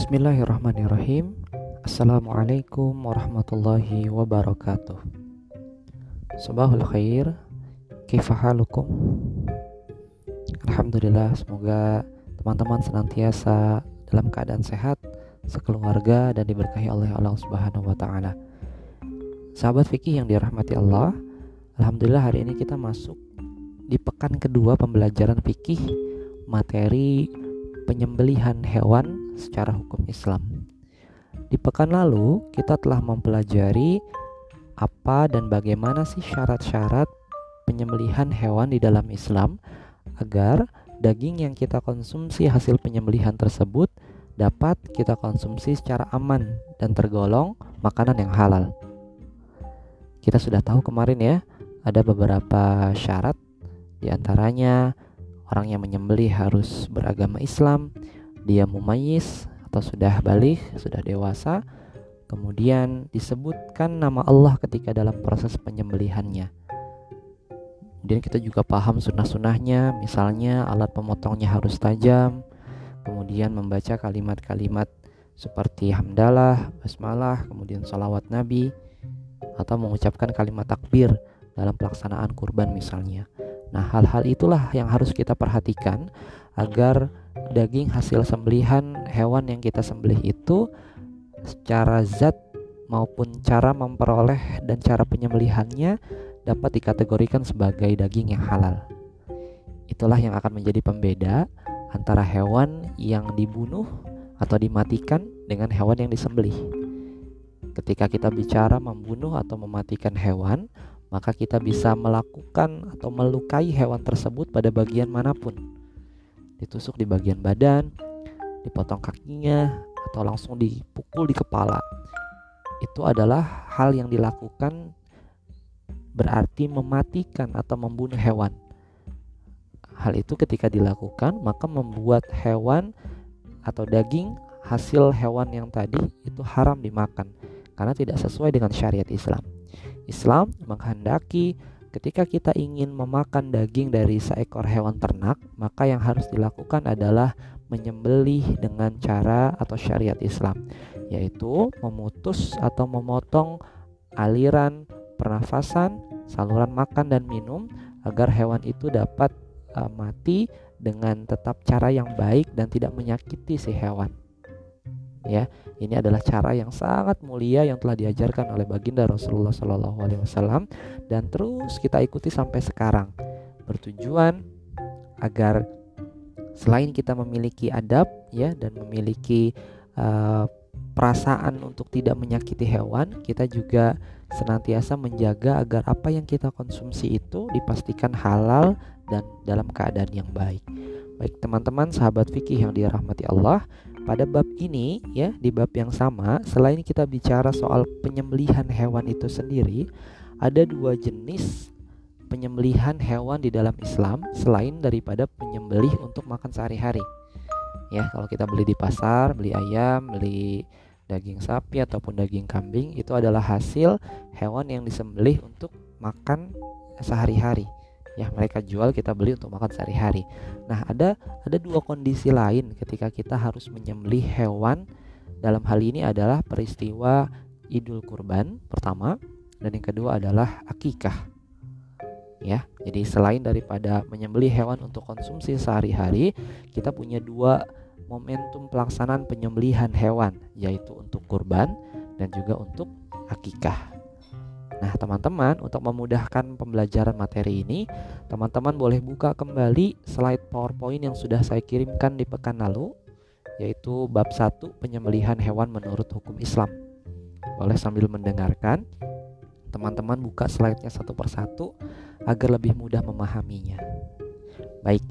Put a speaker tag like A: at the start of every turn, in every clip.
A: Bismillahirrahmanirrahim. Assalamualaikum warahmatullahi wabarakatuh. Subahul khair Kifahalukum Alhamdulillah semoga teman-teman senantiasa dalam keadaan sehat sekeluarga dan diberkahi oleh Allah Subhanahu wa taala. Sahabat fikih yang dirahmati Allah, alhamdulillah hari ini kita masuk di pekan kedua pembelajaran fikih materi penyembelihan hewan secara hukum Islam. Di pekan lalu kita telah mempelajari apa dan bagaimana sih syarat-syarat penyembelihan hewan di dalam Islam agar daging yang kita konsumsi hasil penyembelihan tersebut dapat kita konsumsi secara aman dan tergolong makanan yang halal. Kita sudah tahu kemarin ya, ada beberapa syarat di antaranya orang yang menyembelih harus beragama Islam, dia mumayyiz atau sudah balik, sudah dewasa. Kemudian disebutkan nama Allah ketika dalam proses penyembelihannya. Kemudian kita juga paham sunnah-sunnahnya, misalnya alat pemotongnya harus tajam, kemudian membaca kalimat-kalimat seperti hamdalah, basmalah, kemudian salawat nabi, atau mengucapkan kalimat takbir dalam pelaksanaan kurban misalnya. Nah, hal-hal itulah yang harus kita perhatikan agar daging hasil sembelihan hewan yang kita sembelih itu secara zat maupun cara memperoleh dan cara penyembelihannya dapat dikategorikan sebagai daging yang halal. Itulah yang akan menjadi pembeda antara hewan yang dibunuh atau dimatikan dengan hewan yang disembelih. Ketika kita bicara membunuh atau mematikan hewan, maka kita bisa melakukan atau melukai hewan tersebut pada bagian mana pun. Ditusuk di bagian badan, dipotong kakinya, atau langsung dipukul di kepala. Itu adalah hal yang dilakukan berarti mematikan atau membunuh hewan. Hal itu ketika dilakukan maka membuat hewan atau daging hasil hewan yang tadi itu haram dimakan karena tidak sesuai dengan syariat Islam. Islam menghendaki ketika kita ingin memakan daging dari seekor hewan ternak, maka yang harus dilakukan adalah menyembelih dengan cara atau syariat Islam, yaitu memutus atau memotong aliran pernafasan, saluran makan dan minum agar hewan itu dapat uh, mati dengan tetap cara yang baik dan tidak menyakiti si hewan ya. Ini adalah cara yang sangat mulia yang telah diajarkan oleh baginda Rasulullah Shallallahu Alaihi Wasallam. Dan terus kita ikuti sampai sekarang. Bertujuan agar selain kita memiliki adab ya dan memiliki uh, perasaan untuk tidak menyakiti hewan kita juga senantiasa menjaga agar apa yang kita konsumsi itu dipastikan halal dan dalam keadaan yang baik. Baik teman-teman sahabat fikih yang dirahmati Allah pada bab ini ya di bab yang sama selain kita bicara soal penyembelihan hewan itu sendiri ada dua jenis penyembelihan hewan di dalam Islam selain daripada penyembelih untuk makan sehari-hari. Ya kalau kita beli di pasar beli ayam beli daging sapi ataupun daging kambing itu adalah hasil hewan yang disembelih untuk makan sehari-hari ya mereka jual kita beli untuk makan sehari-hari. Nah, ada ada dua kondisi lain ketika kita harus menyembelih hewan. Dalam hal ini adalah peristiwa Idul Kurban pertama dan yang kedua adalah akikah. Ya, jadi selain daripada menyembelih hewan untuk konsumsi sehari-hari, kita punya dua momentum pelaksanaan penyembelihan hewan, yaitu untuk kurban dan juga untuk akikah. Nah, teman-teman, untuk memudahkan pembelajaran materi ini, teman-teman boleh buka kembali slide PowerPoint yang sudah saya kirimkan di pekan lalu, yaitu bab 1 penyembelihan hewan menurut hukum Islam. Boleh sambil mendengarkan, teman-teman buka slide-nya satu persatu agar lebih mudah memahaminya. Baik,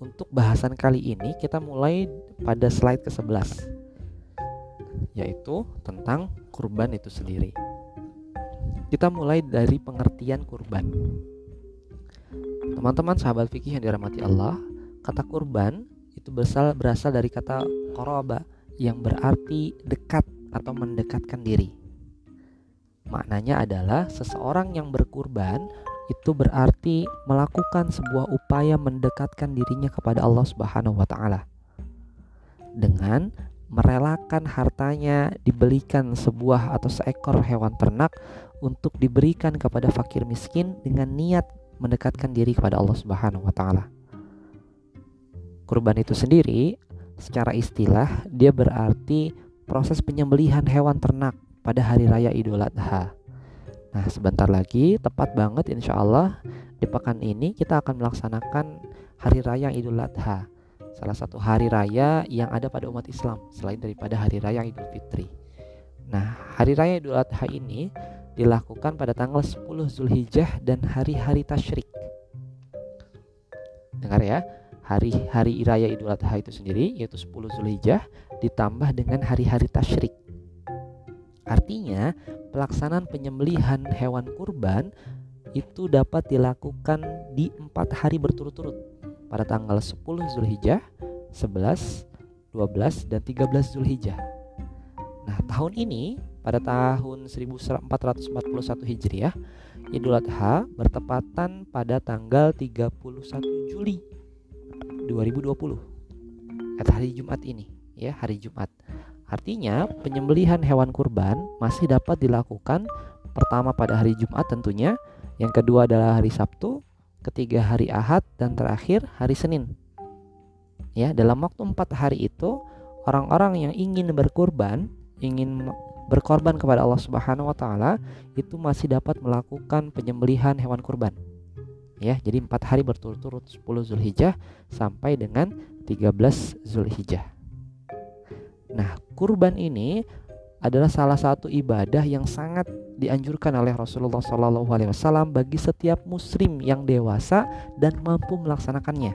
A: untuk bahasan kali ini kita mulai pada slide ke-11 yaitu tentang kurban itu sendiri. Kita mulai dari pengertian kurban. Teman-teman sahabat fikih yang dirahmati Allah, kata kurban itu berasal berasal dari kata koroba yang berarti dekat atau mendekatkan diri. Maknanya adalah seseorang yang berkurban itu berarti melakukan sebuah upaya mendekatkan dirinya kepada Allah Subhanahu wa taala. Dengan merelakan hartanya dibelikan sebuah atau seekor hewan ternak untuk diberikan kepada fakir miskin dengan niat mendekatkan diri kepada Allah Subhanahu wa taala. Kurban itu sendiri secara istilah dia berarti proses penyembelihan hewan ternak pada hari raya Idul Adha. Nah, sebentar lagi tepat banget insya Allah di pekan ini kita akan melaksanakan hari raya Idul Adha salah satu hari raya yang ada pada umat Islam selain daripada hari raya Idul Fitri. Nah, hari raya Idul Adha ini dilakukan pada tanggal 10 Zulhijjah dan hari-hari tasyrik. Dengar ya, hari-hari raya Idul Adha itu sendiri yaitu 10 Zulhijjah ditambah dengan hari-hari tasyrik. Artinya, pelaksanaan penyembelihan hewan kurban itu dapat dilakukan di empat hari berturut-turut pada tanggal 10 Zulhijjah, 11, 12, dan 13 Zulhijjah. Nah, tahun ini pada tahun 1441 Hijriah, Idul Adha bertepatan pada tanggal 31 Juli 2020. Atau hari Jumat ini, ya, hari Jumat. Artinya, penyembelihan hewan kurban masih dapat dilakukan pertama pada hari Jumat tentunya, yang kedua adalah hari Sabtu, ketiga hari Ahad dan terakhir hari Senin. Ya, dalam waktu empat hari itu orang-orang yang ingin berkurban, ingin berkorban kepada Allah Subhanahu wa taala itu masih dapat melakukan penyembelihan hewan kurban. Ya, jadi empat hari berturut-turut 10 Zulhijjah sampai dengan 13 Zulhijjah. Nah, kurban ini adalah salah satu ibadah yang sangat dianjurkan oleh Rasulullah SAW bagi setiap muslim yang dewasa dan mampu melaksanakannya,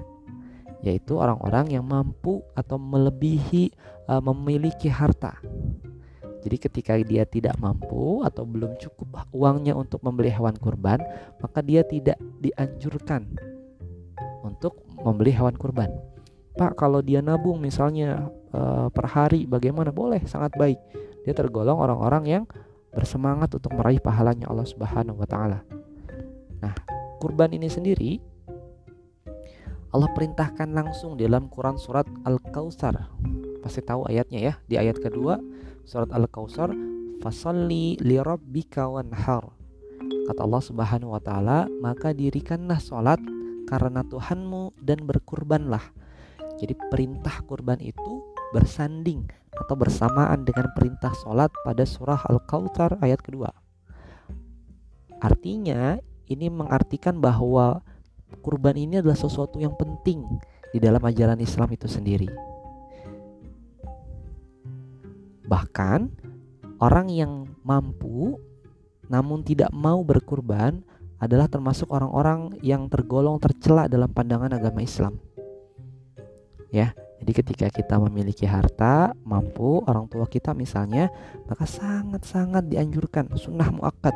A: yaitu orang-orang yang mampu atau melebihi uh, memiliki harta. Jadi ketika dia tidak mampu atau belum cukup uangnya untuk membeli hewan kurban, maka dia tidak dianjurkan untuk membeli hewan kurban. Pak, kalau dia nabung misalnya uh, per hari bagaimana? Boleh, sangat baik dia tergolong orang-orang yang bersemangat untuk meraih pahalanya Allah Subhanahu wa taala. Nah, kurban ini sendiri Allah perintahkan langsung dalam Quran surat Al-Kautsar. Pasti tahu ayatnya ya. Di ayat kedua surat Al-Kautsar, "Fasalli lirabbika wanhar." Kata Allah Subhanahu wa taala, "Maka dirikanlah salat karena Tuhanmu dan berkurbanlah." Jadi perintah kurban itu bersanding atau bersamaan dengan perintah sholat pada surah Al-Kautsar ayat kedua. Artinya ini mengartikan bahwa kurban ini adalah sesuatu yang penting di dalam ajaran Islam itu sendiri. Bahkan orang yang mampu namun tidak mau berkurban adalah termasuk orang-orang yang tergolong tercela dalam pandangan agama Islam. Ya, jadi ketika kita memiliki harta, mampu orang tua kita misalnya, maka sangat-sangat dianjurkan sunnah muakkad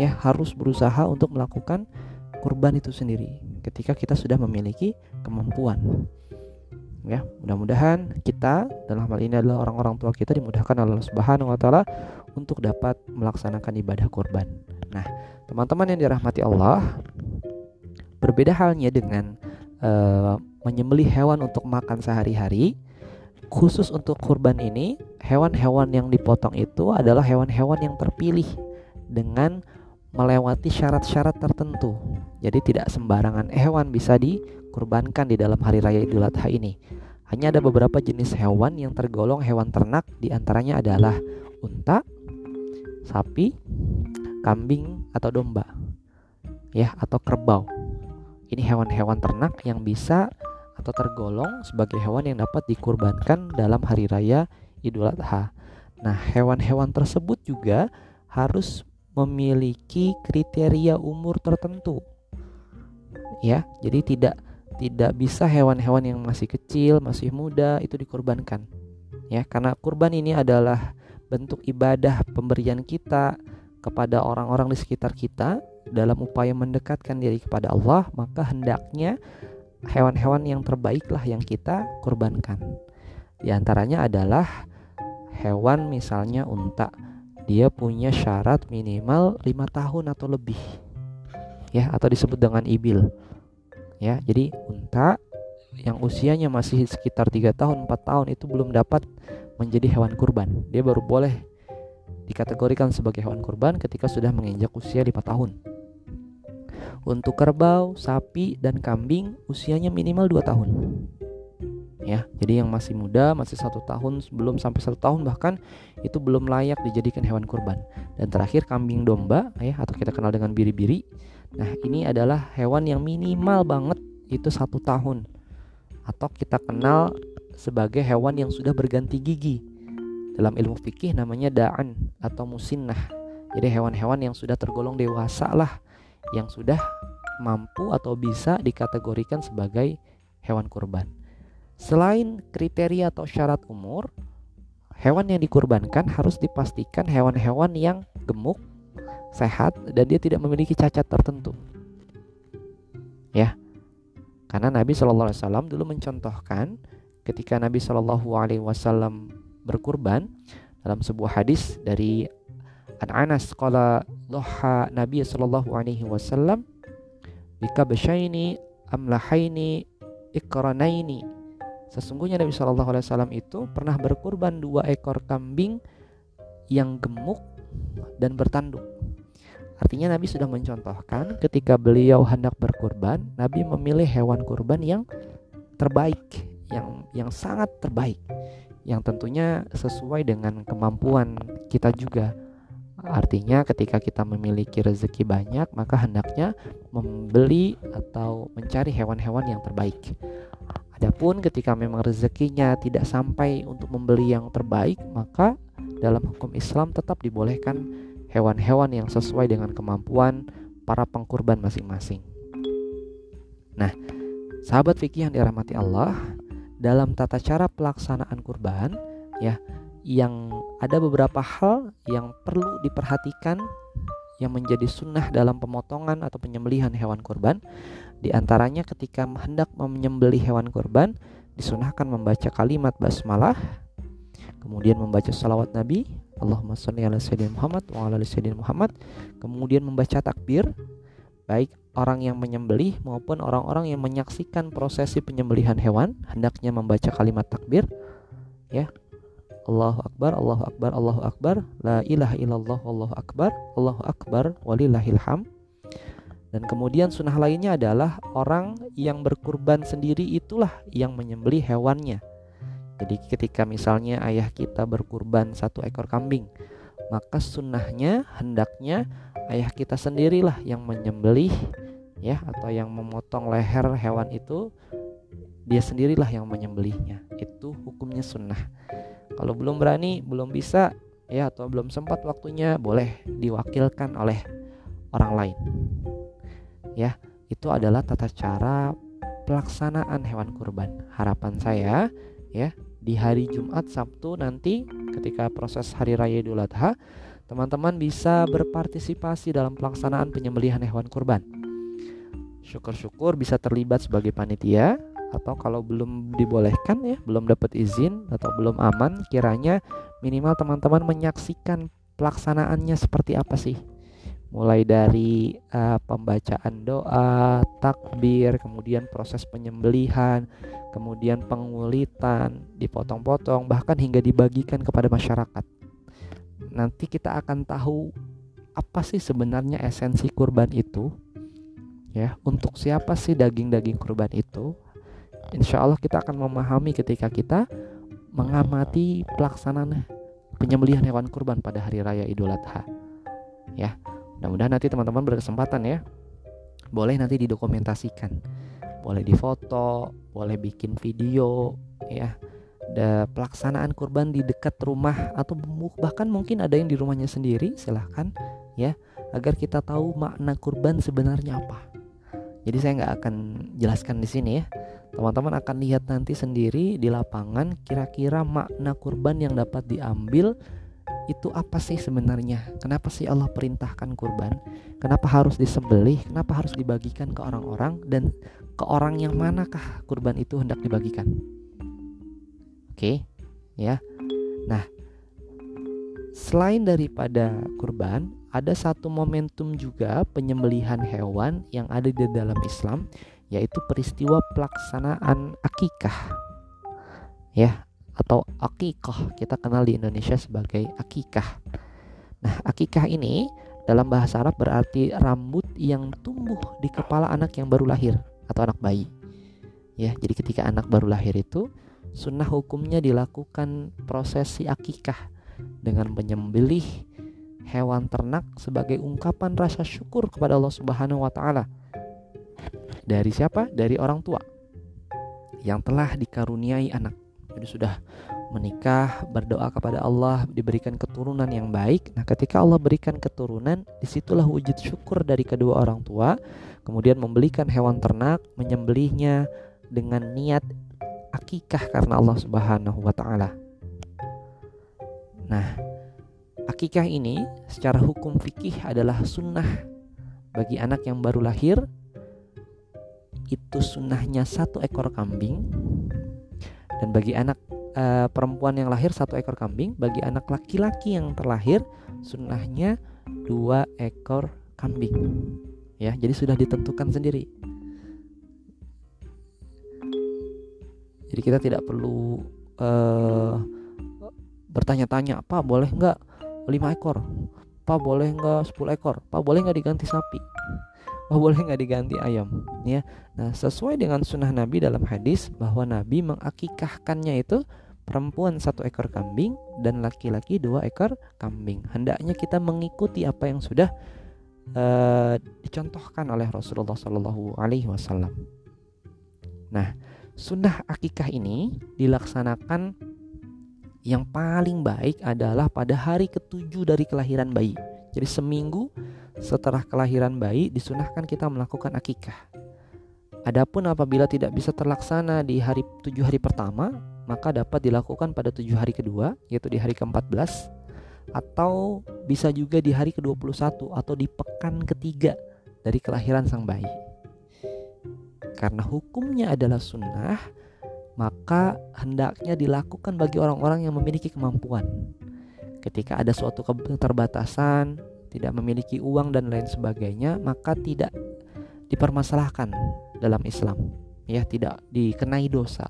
A: ya harus berusaha untuk melakukan kurban itu sendiri ketika kita sudah memiliki kemampuan. Ya, mudah-mudahan kita dalam hal ini adalah orang-orang tua kita dimudahkan oleh Allah Subhanahu wa taala untuk dapat melaksanakan ibadah kurban. Nah, teman-teman yang dirahmati Allah, berbeda halnya dengan uh, menyembelih hewan untuk makan sehari-hari. Khusus untuk kurban ini, hewan-hewan yang dipotong itu adalah hewan-hewan yang terpilih dengan melewati syarat-syarat tertentu. Jadi tidak sembarangan hewan bisa dikurbankan di dalam hari raya Idul Adha ini. Hanya ada beberapa jenis hewan yang tergolong hewan ternak di antaranya adalah unta, sapi, kambing atau domba, ya atau kerbau. Ini hewan-hewan ternak yang bisa atau tergolong sebagai hewan yang dapat dikurbankan dalam hari raya Idul Adha. Nah, hewan-hewan tersebut juga harus memiliki kriteria umur tertentu. Ya, jadi tidak tidak bisa hewan-hewan yang masih kecil, masih muda itu dikurbankan. Ya, karena kurban ini adalah bentuk ibadah pemberian kita kepada orang-orang di sekitar kita dalam upaya mendekatkan diri kepada Allah, maka hendaknya hewan-hewan yang terbaiklah yang kita kurbankan. Di antaranya adalah hewan misalnya unta. Dia punya syarat minimal lima tahun atau lebih. Ya, atau disebut dengan ibil. Ya, jadi unta yang usianya masih sekitar tiga tahun 4 tahun itu belum dapat menjadi hewan kurban dia baru boleh dikategorikan sebagai hewan kurban ketika sudah menginjak usia 5 tahun untuk kerbau, sapi, dan kambing usianya minimal 2 tahun. Ya jadi yang masih muda masih satu tahun belum sampai satu tahun bahkan itu belum layak dijadikan hewan kurban. Dan terakhir kambing domba ya atau kita kenal dengan biri-biri. Nah ini adalah hewan yang minimal banget itu satu tahun. Atau kita kenal sebagai hewan yang sudah berganti gigi. Dalam ilmu fikih namanya da'an atau musinnah. Jadi hewan-hewan yang sudah tergolong dewasa lah yang sudah mampu atau bisa dikategorikan sebagai hewan kurban Selain kriteria atau syarat umur, hewan yang dikurbankan harus dipastikan hewan-hewan yang gemuk, sehat, dan dia tidak memiliki cacat tertentu. Ya, karena Nabi Shallallahu Alaihi Wasallam dulu mencontohkan ketika Nabi Shallallahu Alaihi Wasallam berkurban dalam sebuah hadis dari An Anas qala doha Nabi Shallallahu Alaihi Wasallam bika beshaini amlahaini ikranaini Sesungguhnya Nabi Shallallahu Alaihi Wasallam itu pernah berkurban dua ekor kambing yang gemuk dan bertanduk. Artinya Nabi sudah mencontohkan ketika beliau hendak berkurban, Nabi memilih hewan kurban yang terbaik, yang yang sangat terbaik, yang tentunya sesuai dengan kemampuan kita juga. Artinya ketika kita memiliki rezeki banyak, maka hendaknya membeli atau mencari hewan-hewan yang terbaik. Adapun ketika memang rezekinya tidak sampai untuk membeli yang terbaik, maka dalam hukum Islam tetap dibolehkan hewan-hewan yang sesuai dengan kemampuan para pengkurban masing-masing. Nah, sahabat fikih yang dirahmati Allah, dalam tata cara pelaksanaan kurban, ya, yang ada beberapa hal yang perlu diperhatikan yang menjadi sunnah dalam pemotongan atau penyembelihan hewan kurban. Di antaranya ketika hendak menyembelih hewan kurban disunahkan membaca kalimat basmalah, kemudian membaca salawat Nabi, Allahumma sholli ala sayyidina Muhammad wa ala sayyidina Muhammad, kemudian membaca takbir baik orang yang menyembelih maupun orang-orang yang menyaksikan prosesi penyembelihan hewan hendaknya membaca kalimat takbir ya Allahu akbar Allahu akbar Allahu akbar la ilaha illallah Allahu akbar Allahu akbar walillahil ham dan kemudian sunnah lainnya adalah orang yang berkurban sendiri itulah yang menyembeli hewannya. Jadi ketika misalnya ayah kita berkurban satu ekor kambing, maka sunnahnya hendaknya ayah kita sendirilah yang menyembelih ya atau yang memotong leher hewan itu dia sendirilah yang menyembelihnya. Itu hukumnya sunnah. Kalau belum berani, belum bisa ya atau belum sempat waktunya boleh diwakilkan oleh orang lain. Ya itu adalah tata cara pelaksanaan hewan kurban. Harapan saya ya di hari Jumat Sabtu nanti ketika proses hari raya Idul Adha teman-teman bisa berpartisipasi dalam pelaksanaan penyembelihan hewan kurban. Syukur-syukur bisa terlibat sebagai panitia atau kalau belum dibolehkan ya belum dapat izin atau belum aman kiranya minimal teman-teman menyaksikan pelaksanaannya seperti apa sih mulai dari uh, pembacaan doa, takbir, kemudian proses penyembelihan, kemudian pengulitan, dipotong-potong, bahkan hingga dibagikan kepada masyarakat. Nanti kita akan tahu apa sih sebenarnya esensi kurban itu, ya. Untuk siapa sih daging-daging kurban itu? Insya Allah kita akan memahami ketika kita mengamati pelaksanaan penyembelihan hewan kurban pada hari raya Idul Adha. Ya, Mudah-mudahan nanti teman-teman berkesempatan ya. Boleh nanti didokumentasikan. Boleh difoto, boleh bikin video ya. Da, pelaksanaan kurban di dekat rumah atau bahkan mungkin ada yang di rumahnya sendiri silahkan ya agar kita tahu makna kurban sebenarnya apa. Jadi saya nggak akan jelaskan di sini ya. Teman-teman akan lihat nanti sendiri di lapangan kira-kira makna kurban yang dapat diambil itu apa sih sebenarnya? Kenapa sih Allah perintahkan kurban? Kenapa harus disembelih? Kenapa harus dibagikan ke orang-orang dan ke orang yang manakah kurban itu hendak dibagikan? Oke, ya. Nah, selain daripada kurban, ada satu momentum juga penyembelihan hewan yang ada di dalam Islam yaitu peristiwa pelaksanaan akikah. Ya atau akikah. Kita kenal di Indonesia sebagai akikah. Nah akikah ini dalam bahasa Arab berarti rambut yang tumbuh di kepala anak yang baru lahir atau anak bayi. Ya jadi ketika anak baru lahir itu sunnah hukumnya dilakukan prosesi akikah dengan menyembelih hewan ternak sebagai ungkapan rasa syukur kepada Allah Subhanahu wa taala dari siapa? Dari orang tua yang telah dikaruniai anak. Jadi sudah menikah, berdoa kepada Allah, diberikan keturunan yang baik. Nah, ketika Allah berikan keturunan, di situlah wujud syukur dari kedua orang tua. Kemudian membelikan hewan ternak, menyembelihnya dengan niat akikah karena Allah Subhanahu wa taala. Nah, akikah ini secara hukum fikih adalah sunnah bagi anak yang baru lahir. Itu sunnahnya satu ekor kambing. Dan bagi anak e, perempuan yang lahir satu ekor kambing bagi anak laki-laki yang terlahir sunnahnya dua ekor kambing. Ya jadi sudah ditentukan sendiri. Jadi kita tidak perlu e, bertanya-tanya apa boleh nggak lima ekor? Apa boleh nggak 10 ekor? Apa boleh nggak diganti sapi? Oh boleh nggak diganti ayam? Ya nah sesuai dengan sunnah Nabi dalam hadis bahwa Nabi mengakikahkannya itu perempuan satu ekor kambing dan laki-laki dua ekor kambing. Hendaknya kita mengikuti apa yang sudah uh, dicontohkan oleh Rasulullah Shallallahu Alaihi Wasallam. Nah sunnah akikah ini dilaksanakan yang paling baik adalah pada hari ketujuh dari kelahiran bayi jadi seminggu setelah kelahiran bayi disunahkan kita melakukan akikah. Adapun apabila tidak bisa terlaksana di hari tujuh hari pertama, maka dapat dilakukan pada tujuh hari kedua, yaitu di hari ke-14 atau bisa juga di hari ke-21 atau di pekan ketiga dari kelahiran sang bayi. Karena hukumnya adalah sunnah, maka hendaknya dilakukan bagi orang-orang yang memiliki kemampuan. Ketika ada suatu keterbatasan, tidak memiliki uang dan lain sebagainya, maka tidak dipermasalahkan dalam Islam. Ya, tidak dikenai dosa.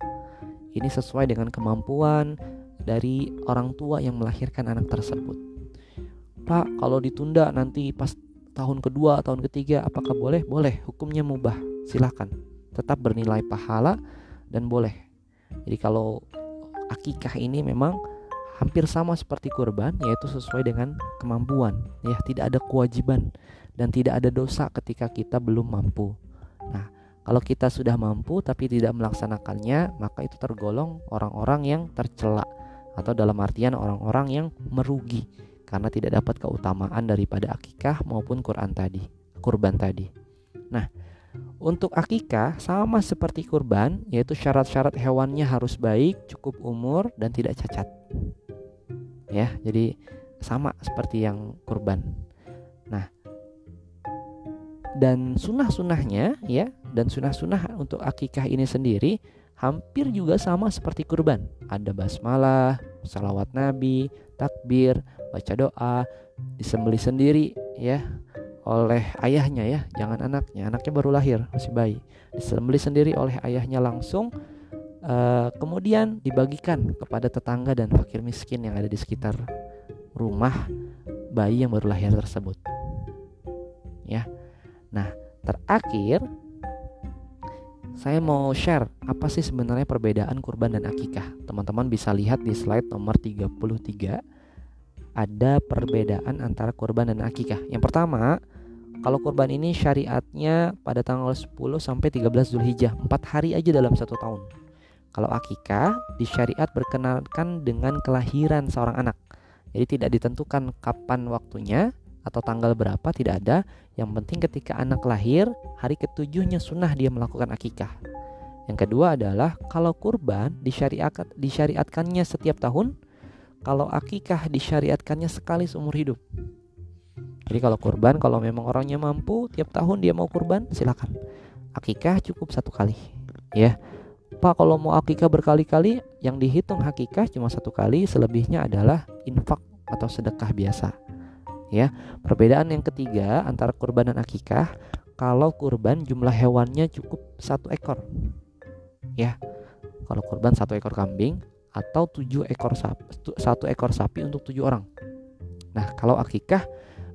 A: Ini sesuai dengan kemampuan dari orang tua yang melahirkan anak tersebut. Pak, kalau ditunda nanti pas tahun kedua, tahun ketiga, apakah boleh? Boleh, hukumnya mubah. Silahkan. Tetap bernilai pahala dan boleh. Jadi kalau akikah ini memang hampir sama seperti kurban yaitu sesuai dengan kemampuan. Ya tidak ada kewajiban dan tidak ada dosa ketika kita belum mampu. Nah kalau kita sudah mampu tapi tidak melaksanakannya maka itu tergolong orang-orang yang tercela atau dalam artian orang-orang yang merugi karena tidak dapat keutamaan daripada akikah maupun Quran tadi kurban tadi. Nah untuk akikah sama seperti kurban yaitu syarat-syarat hewannya harus baik, cukup umur dan tidak cacat. Ya jadi sama seperti yang kurban. Nah dan sunnah-sunnahnya ya dan sunnah-sunnah untuk akikah ini sendiri hampir juga sama seperti kurban. Ada basmalah salawat nabi takbir baca doa disembeli sendiri ya oleh ayahnya ya jangan anaknya anaknya baru lahir masih bayi disembeli sendiri oleh ayahnya langsung Uh, kemudian dibagikan kepada tetangga dan fakir miskin yang ada di sekitar rumah bayi yang baru lahir tersebut. Ya. Nah, terakhir saya mau share apa sih sebenarnya perbedaan kurban dan akikah. Teman-teman bisa lihat di slide nomor 33 ada perbedaan antara kurban dan akikah. Yang pertama, kalau kurban ini syariatnya pada tanggal 10 sampai 13 Zulhijjah, 4 hari aja dalam satu tahun. Kalau akikah di syariat berkenalkan dengan kelahiran seorang anak. Jadi tidak ditentukan kapan waktunya atau tanggal berapa tidak ada. Yang penting ketika anak lahir, hari ketujuhnya sunnah dia melakukan akikah. Yang kedua adalah kalau kurban disyariat, disyariatkannya setiap tahun, kalau akikah disyariatkannya sekali seumur hidup. Jadi kalau kurban, kalau memang orangnya mampu, tiap tahun dia mau kurban, silakan. Akikah cukup satu kali, ya. Pak kalau mau akikah berkali-kali yang dihitung hakikah cuma satu kali selebihnya adalah infak atau sedekah biasa ya perbedaan yang ketiga antara kurban dan akikah kalau kurban jumlah hewannya cukup satu ekor ya kalau kurban satu ekor kambing atau tujuh ekor sapi satu ekor sapi untuk tujuh orang nah kalau akikah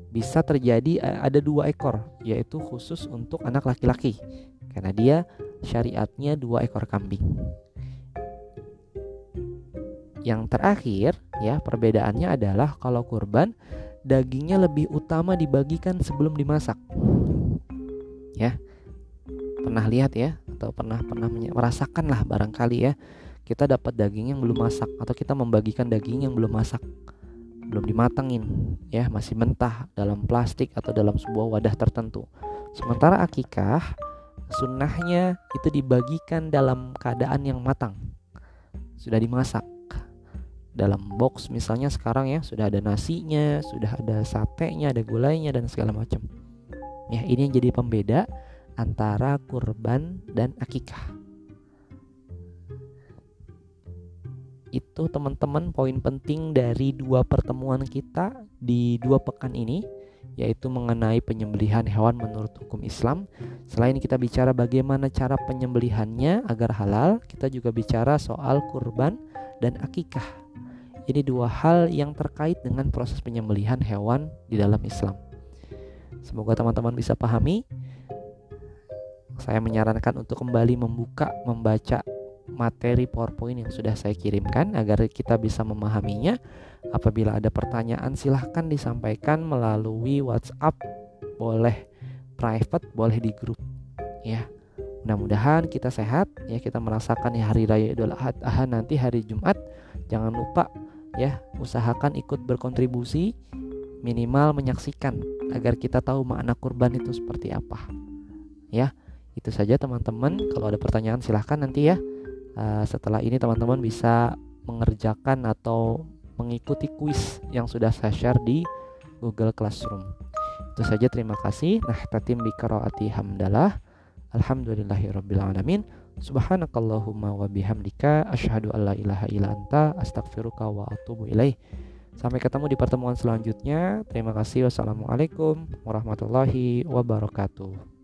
A: bisa terjadi eh, ada dua ekor yaitu khusus untuk anak laki-laki. Karena dia syariatnya dua ekor kambing. Yang terakhir ya perbedaannya adalah kalau kurban dagingnya lebih utama dibagikan sebelum dimasak. Ya pernah lihat ya atau pernah pernah merasakan lah barangkali ya kita dapat daging yang belum masak atau kita membagikan daging yang belum masak belum dimatengin ya masih mentah dalam plastik atau dalam sebuah wadah tertentu. Sementara akikah sunnahnya itu dibagikan dalam keadaan yang matang sudah dimasak. Dalam box misalnya sekarang ya sudah ada nasinya sudah ada satenya ada gulainya dan segala macam. Ya ini yang jadi pembeda antara kurban dan akikah. Itu teman-teman poin penting dari dua pertemuan kita di dua pekan ini yaitu mengenai penyembelihan hewan menurut hukum Islam. Selain kita bicara bagaimana cara penyembelihannya agar halal, kita juga bicara soal kurban dan akikah. Ini dua hal yang terkait dengan proses penyembelihan hewan di dalam Islam. Semoga teman-teman bisa pahami saya menyarankan untuk kembali membuka, membaca materi PowerPoint yang sudah saya kirimkan agar kita bisa memahaminya. Apabila ada pertanyaan silahkan disampaikan melalui WhatsApp, boleh private, boleh di grup. Ya, mudah-mudahan kita sehat ya kita merasakan ya hari raya Idul Adha nanti hari Jumat. Jangan lupa ya usahakan ikut berkontribusi minimal menyaksikan agar kita tahu makna kurban itu seperti apa. Ya, itu saja teman-teman. Kalau ada pertanyaan silahkan nanti ya. Uh, setelah ini teman-teman bisa mengerjakan atau mengikuti kuis yang sudah saya share di Google Classroom. Itu saja terima kasih. Nah, tatim bikaraati hamdalah. Alhamdulillahirabbil alamin. Subhanakallahumma wa bihamdika asyhadu alla ilaha illa anta astaghfiruka wa atubu ilaih. Sampai ketemu di pertemuan selanjutnya. Terima kasih. Wassalamualaikum warahmatullahi wabarakatuh.